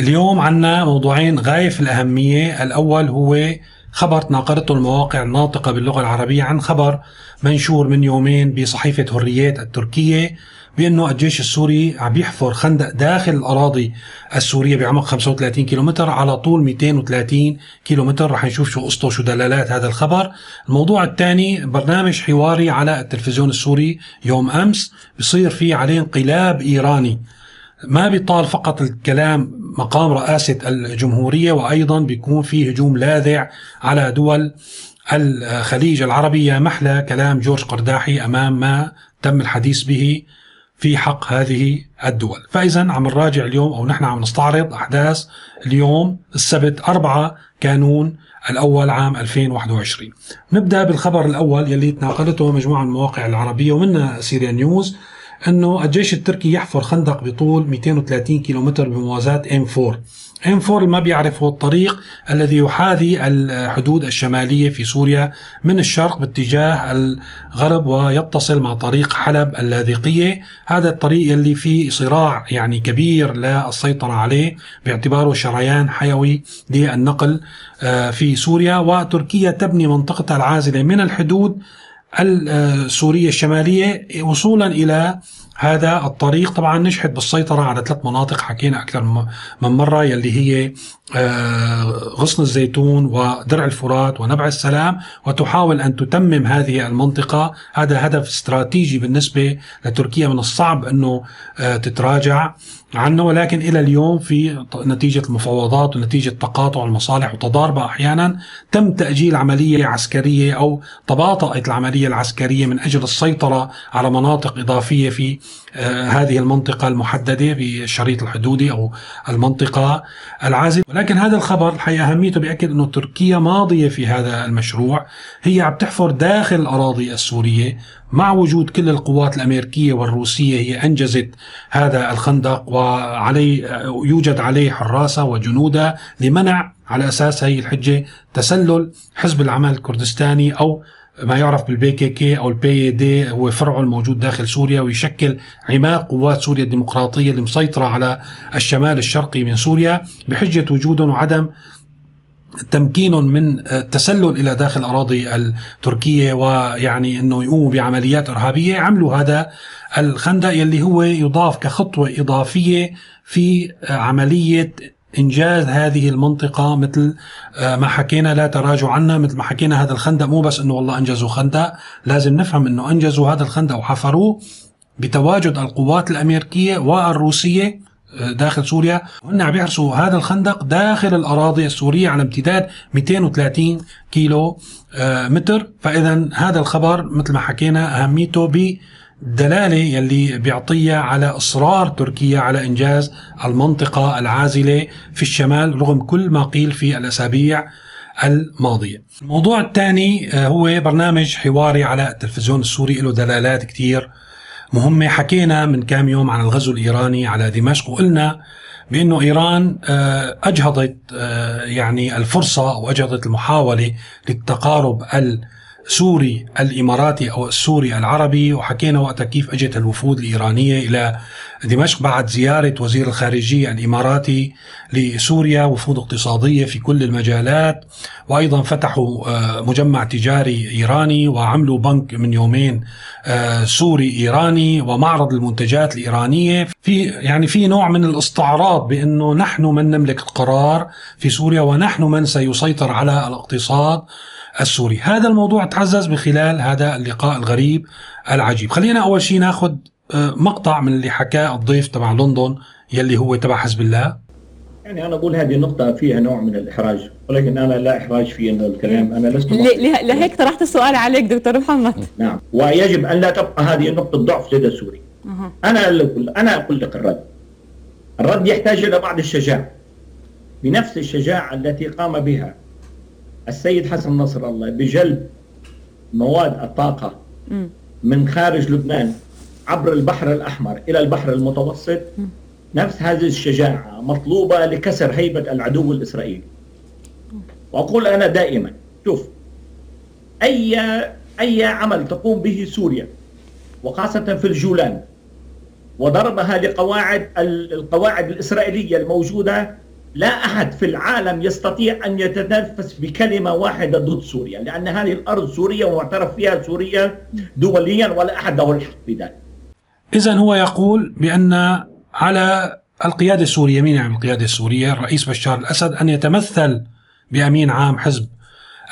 اليوم عنا موضوعين غاية في الأهمية. الأول هو خبر تناقلته المواقع الناطقة باللغة العربية عن خبر منشور من يومين بصحيفة هريات التركية بأنه الجيش السوري عم يحفر خندق داخل الأراضي السورية بعمق 35 كيلومتر على طول 230 كيلومتر. رح نشوف شو قصته شو دلالات هذا الخبر. الموضوع الثاني برنامج حواري على التلفزيون السوري يوم أمس بصير فيه عليه انقلاب إيراني. ما بيطال فقط الكلام مقام رئاسة الجمهورية وأيضا بيكون في هجوم لاذع على دول الخليج العربي. يا محلى كلام جورج قرداحي أمام ما تم الحديث به في حق هذه الدول. فإذا عم نراجع اليوم أو نحن عم نستعرض أحداث اليوم. السبت أربعة كانون الأول عام 2021 نبدأ بالخبر الأول يلي تناقلته مجموعة من المواقع العربية ومنها سيريا نيوز. أنه الجيش التركي يحفر خندق بطول 230 كيلومتر بموازاة M4 M4 ما بيعرف هو الطريق الذي يحاذي الحدود الشمالية في سوريا من الشرق باتجاه الغرب ويتصل مع طريق حلب اللاذقية. هذا الطريق اللي فيه صراع يعني كبير للسيطرة عليه باعتباره شريان حيوي للنقل آه، في سوريا. وتركيا تبني منطقتها العازلة من الحدود السورية الشمالية وصولا إلى هذا الطريق. طبعا نجحت بالسيطرة على ثلاث مناطق حكينا أكثر من مرة يلي هي غصن الزيتون ودرع الفرات ونبع السلام وتحاول أن تتمم هذه المنطقة. هذا هدف استراتيجي بالنسبة لتركيا من الصعب أنه آه، تتراجع عنه. ولكن إلى اليوم في نتيجة المفاوضات ونتيجة تقاطع المصالح وتضاربها أحيانا تم تأجيل عملية عسكرية أو تباطأت العملية العسكرية من أجل السيطرة على مناطق إضافية في آه، هذه المنطقة المحددة بالشريط الحدودي أو المنطقة العازلة. ولكن هذا الخبر الحقيقة أهميته بيأكد أنه تركيا ماضية في هذا المشروع. هي عم تحفر داخل الأراضي السورية مع وجود كل القوات الأمريكية والروسية. هي أنجزت هذا الخندق وعليه يوجد عليه حراسة وجنود لمنع على أساس هي الحجة تسلل حزب العمل الكردستاني أو ما يعرف بال PKK أو ال PYD هو فرعه الموجود داخل سوريا ويشكل عماد قوات سوريا الديمقراطية اللي مسيطرة على الشمال الشرقي من سوريا بحجة وجودهم وعدم تمكينهم من التسلل إلى داخل الأراضي التركية ويعني إنه يقوموا بعمليات إرهابية. عملوا هذا الخندق يلي هو يضاف كخطوة إضافية في عملية إنجاز هذه المنطقة مثل آه، ما حكينا لا تراجع عنا مثل ما حكينا هذا الخندق مو بس إنه والله أنجزوا خندق لازم نفهم إنه أنجزوا هذا الخندق وحفروه بتواجد القوات الأمريكية والروسية آه، داخل سوريا. وهن عم يحرسوا هذا الخندق داخل الأراضي السورية على امتداد 230 كيلو آه، متر. فإذا هذا الخبر مثل ما حكينا أهميته ب دلالة يلي بيعطيها على إصرار تركيا على إنجاز المنطقة العازلة في الشمال رغم كل ما قيل في الأسابيع الماضية. الموضوع الثاني آه، هو برنامج حواري على التلفزيون السوري له دلالات كتير مهمة. حكينا من كام يوم عن الغزو الإيراني على دمشق وقلنا بأنه إيران آه، أجهضت آه، يعني الفرصة أو أجهضت المحاولة للتقارب ال سوري الإماراتي أو السوري العربي وحكينا وقتها كيف أجت الوفود الإيرانية إلى دمشق بعد زيارة وزير الخارجية الإماراتي لسوريا وفود اقتصادية في كل المجالات. وأيضا فتحوا آه، مجمع تجاري إيراني وعملوا بنك من يومين آه، سوري إيراني ومعرض المنتجات الإيرانية. في يعني في نوع من الاستعراض بأنه نحن من نملك القرار في سوريا ونحن من سيسيطر على الاقتصاد. السوري. هذا الموضوع تعزز من خلال هذا اللقاء الغريب العجيب. خلينا أول شيء نأخذ آه، مقطع من اللي حكاه الضيف تبع لندن يلي هو تبع حزب الله. يعني أنا أقول هذه النقطه فيها نوع من الإحراج ولكن أنا لا إحراج في انه الكلام. أنا لست لهيك طرحت السؤال عليك دكتور محمد. نعم. ويجب أن لا تبقى هذه نقطه ضعف لدى سوري أنا أنا أقول لك الرد. الرد يحتاج إلى بعض الشجاعة. بنفس الشجاعة التي قام بها السيد حسن نصر الله بجلب مواد الطاقة من خارج لبنان عبر البحر الأحمر إلى البحر المتوسط نفس هذه الشجاعة مطلوبة لكسر هيبة العدو الإسرائيلي. وأقول أنا دائما شوف أي أي عمل تقوم به سوريا وخاصة في الجولان وضربها لقواعد القواعد الإسرائيلية الموجودة لا أحد في العالم يستطيع أن يتنفس بكلمة واحدة ضد سوريا لأن هذه الأرض سورية ومعترف فيها سوريا دوليا ولا احد له الحق في ذلك إذا هو يقول بأن على القيادة السورية مين يعني القيادة السورية؟ الرئيس بشار الأسد أن يتمثل بأمين عام حزب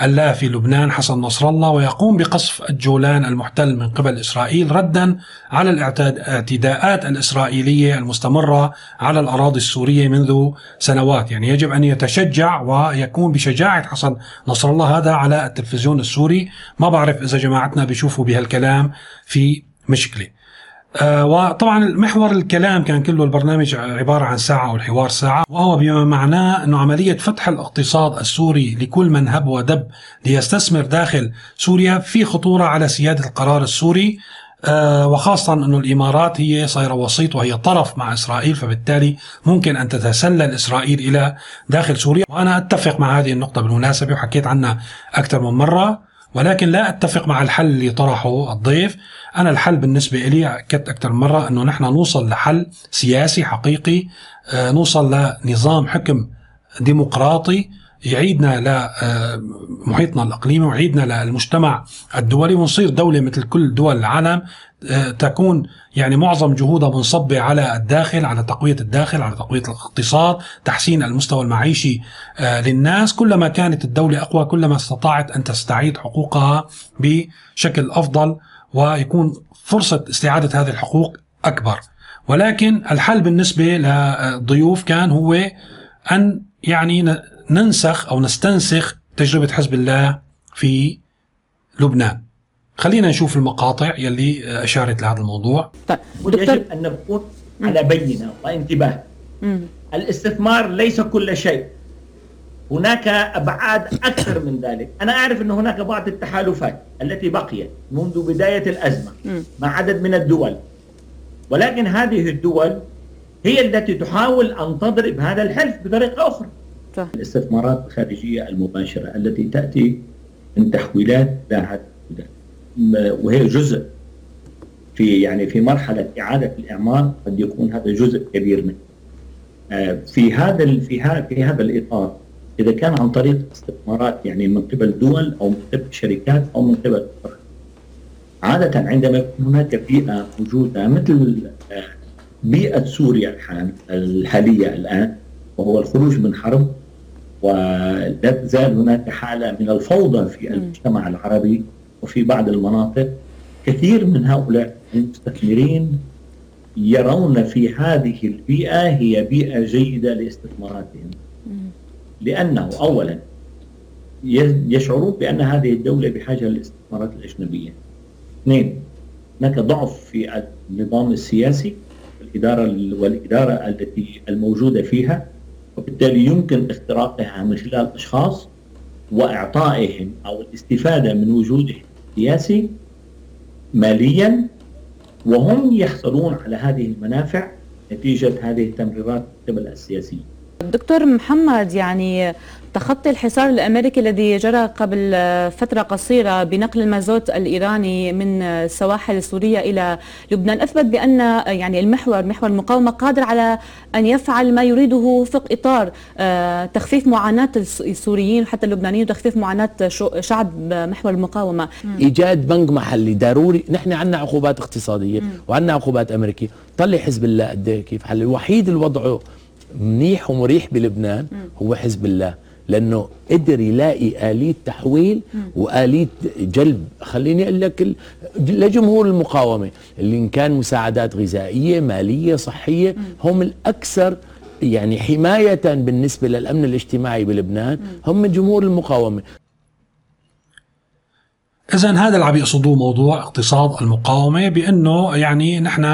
الله في لبنان حسن نصر الله ويقوم بقصف الجولان المحتل من قبل إسرائيل ردا على الاعتداءات الإسرائيلية المستمرة على الأراضي السورية منذ سنوات. يعني يجب أن يتشجع ويكون بشجاعة حسن نصر الله. هذا على التلفزيون السوري. ما بعرف إذا جماعتنا بيشوفوا بهالكلام في مشكلة. وطبعا المحور الكلام كان كله البرنامج عبارة عن ساعة أو الحوار ساعة وهو بما معناه أنه عملية فتح الاقتصاد السوري لكل من هب ودب ليستثمر داخل سوريا في خطورة على سيادة القرار السوري آه وخاصة أنه الإمارات هي صايرة وسيط وهي طرف مع إسرائيل فبالتالي ممكن أن تتسلل إسرائيل إلى داخل سوريا. وأنا أتفق مع هذه النقطة بالمناسبة وحكيت عنها أكثر من مرة. ولكن لا أتفق مع الحل اللي طرحه الضيف. أنا الحل بالنسبة لي اكدت أكثر من مرة إنه نحن نوصل لحل سياسي حقيقي آه، نوصل لنظام حكم ديمقراطي يعيدنا لمحيطنا آه، الإقليمي ويعيدنا للمجتمع الدولي ونصير دولة مثل كل دول العالم آه، تكون يعني معظم جهودها منصبة على الداخل على تقوية الداخل على تقوية الاقتصاد تحسين المستوى المعيشي آه، للناس. كلما كانت الدولة أقوى كلما استطاعت أن تستعيد حقوقها بشكل أفضل ويكون فرصة استعادة هذه الحقوق أكبر. ولكن الحل بالنسبة للضيوف كان هو أن يعني ننسخ أو نستنسخ تجربة حزب الله في لبنان. خلينا نشوف المقاطع يلي أشارت لهذا الموضوع. طيب يجب أن نكون على بينة وانتباه. الاستثمار ليس كل شيء. هناك أبعاد أكثر من ذلك، أنا أعرف أن هناك بعض التحالفات التي بقيت منذ بداية الأزمة مع عدد من الدول. ولكن هذه الدول هي التي تحاول أن تضرب هذا الحلف بطريقة أخرى. الاستثمارات الخارجية المباشرة التي تأتي من تحويلات ذات وهي جزء في يعني في مرحلة إعادة الإعمار قد يكون هذا جزء كبير منه. آه، في هذا في هذا في هذا الإطار إذا كان عن طريق استثمارات يعني من قبل دول أو من قبل شركات أو من قبل أفراد. عادة عندما يكون هناك بيئة موجودة مثل آه، بيئة سوريا الحالية الآن وهو الخروج من حرب ولا تزال هناك حالة من الفوضى في المجتمع العربي وفي بعض المناطق. كثير من هؤلاء المستثمرين يرون في هذه البيئة هي بيئة جيدة لاستثماراتهم. لأنه أولا يشعرون بأن هذه الدولة بحاجة للاستثمارات الأجنبية. اثنين هناك ضعف في النظام السياسي والإدارة والإدارة التي الموجودة فيها. وبالتالي يمكن اختراقها من خلال أشخاص وإعطائهم أو الاستفادة من وجودهم السياسي ماليا وهم يحصلون على هذه المنافع نتيجة هذه التمريرات قبل السياسيين. دكتور محمد يعني تخطي الحصار الأمريكي الذي جرى قبل فترة قصيرة بنقل المازوت الإيراني من السواحل السوريه إلى لبنان أثبت بأن يعني المحور محور المقاومة قادر على أن يفعل ما يريده في إطار آه، تخفيف معاناة السوريين وحتى اللبنانيين وتخفيف معاناة شعب محور المقاومة. إيجاد بنك محلي ضروري. نحن عندنا عقوبات اقتصادية وعندنا عقوبات أمريكية. طلع حزب الله قد إيه؟ كيف؟ حل الوحيد اللي وضعه منيح ومريح بلبنان هو حزب الله. لأنه قدر يلاقي آلية تحويل وآلية جلب. خليني أقول لك لجمهور المقاومة اللي إن كان مساعدات غذائية مالية صحية هم الأكثر يعني حماية بالنسبة للأمن الاجتماعي بلبنان. هم جمهور المقاومة. اذا هذا اللي عم يقصدوه موضوع اقتصاد المقاومة بأنه يعني نحن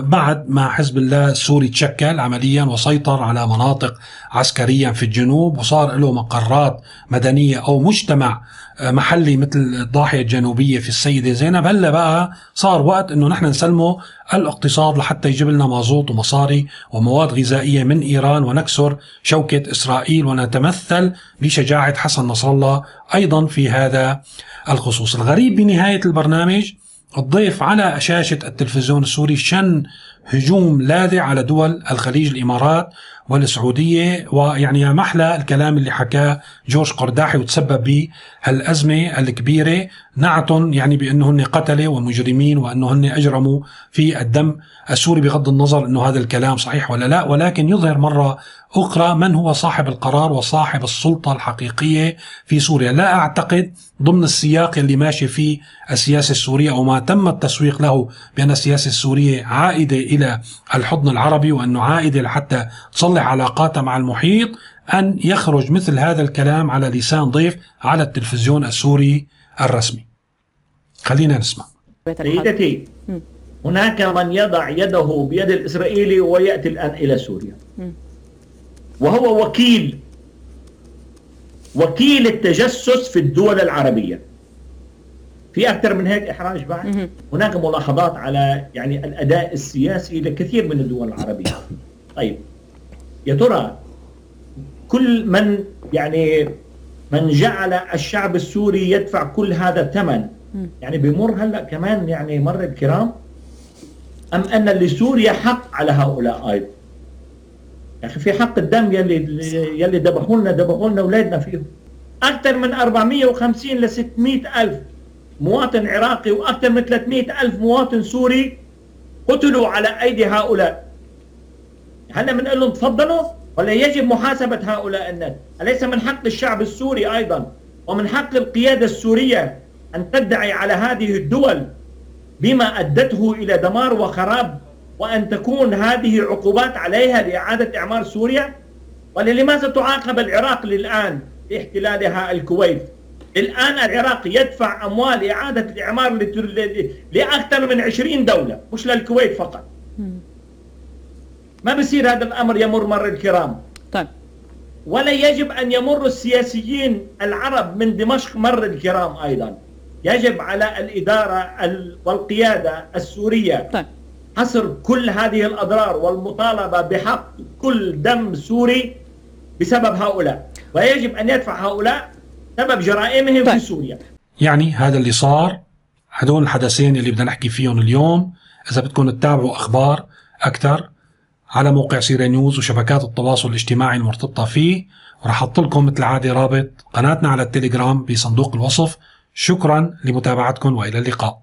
بعد ما حزب الله السوري تشكل عمليا وسيطر على مناطق عسكريا في الجنوب وصار له مقرات مدنية أو مجتمع آه، محلي مثل الضاحية الجنوبية في السيدة زينب. هلأ بقى صار وقت إنه نحن نسلمه الاقتصاد لحتى يجيب لنا مازوت ومصاري ومواد غذائية من إيران ونكسر شوكة إسرائيل ونتمثل بشجاعة حسن نصر الله أيضا في هذا الخصوص. الغريب بنهاية البرنامج الضيف على شاشة التلفزيون السوري شن هجوم لاذع على دول الخليج الإمارات والسعودية ويعني يا محلى الكلام اللي حكاه جورج قرداحي وتسبب بهالأزمة الكبيرة. نعتهم يعني بأنه هن قتلة ومجرمين وأنه هن أجرموا في الدم السوري بغض النظر أنه هذا الكلام صحيح ولا لا. ولكن يظهر مرة أخرى من هو صاحب القرار وصاحب السلطة الحقيقية في سوريا. لا أعتقد ضمن السياق اللي ماشي فيه السياسة السورية أو ما تم التسويق له بأن السياسة السورية عائدة إلى الحضن العربي وأنه عائدة لحتى تصلح علاقاتها مع المحيط أن يخرج مثل هذا الكلام على لسان ضيف على التلفزيون السوري الرسمي. خلينا نسمع. سيدتي هناك من يضع يده بيد الإسرائيلي ويأتي الآن إلى سوريا. وهو وكيل وكيل التجسس في الدول العربية. في أكثر من هيك إحراج بعد. هناك ملاحظات على يعني الأداء السياسي لكثير من الدول العربية. طيب يا ترى كل من يعني من جعل الشعب السوري يدفع كل هذا الثمن يعني بمر هلأ كمان يعني مر الكرام؟ أم أن لسوريا حق على هؤلاء أيضا؟ يا أخي في حق الدم يلي يلي ذبحوا لنا ذبحوا لنا أولادنا فيهم. أكثر من 450 ل 600 ألف مواطن عراقي وأكثر من 300 ألف مواطن سوري قتلوا على أيدي هؤلاء. هلا بنقول لهم تفضلوا؟ ولا يجب محاسبة هؤلاء الناس. أليس من حق الشعب السوري أيضا؟ ومن حق القيادة السورية أن تدعي على هذه الدول بما أدته إلى دمار وخراب وأن تكون هذه عقوبات عليها لإعادة إعمار سوريا؟ ولماذا تعاقب العراق للآن لاحتلالها الكويت؟ الآن العراق يدفع أموال إعادة الإعمار لأكثر من 20 دولة مش للكويت فقط. ما بصير هذا الأمر يمر مر الكرام؟ طيب. ولا يجب أن يمر السياسيين العرب من دمشق مر الكرام أيضا. يجب على الإدارة والقيادة السورية طيب. حصر كل هذه الأضرار والمطالبة بحق كل دم سوري بسبب هؤلاء. ويجب أن يدفع هؤلاء سبب جرائمهم طيب. في سوريا. يعني هذا اللي صار هدول الحدثين اللي بدنا نحكي فيهم اليوم إذا بدكم تتابعوا أخبار أكثر على موقع Syria News وشبكات التواصل الاجتماعي المرتبطة فيه وراح أحط لكم مثل العادة رابط قناتنا على التليجرام بصندوق الوصف. شكرا لمتابعتكم وإلى اللقاء.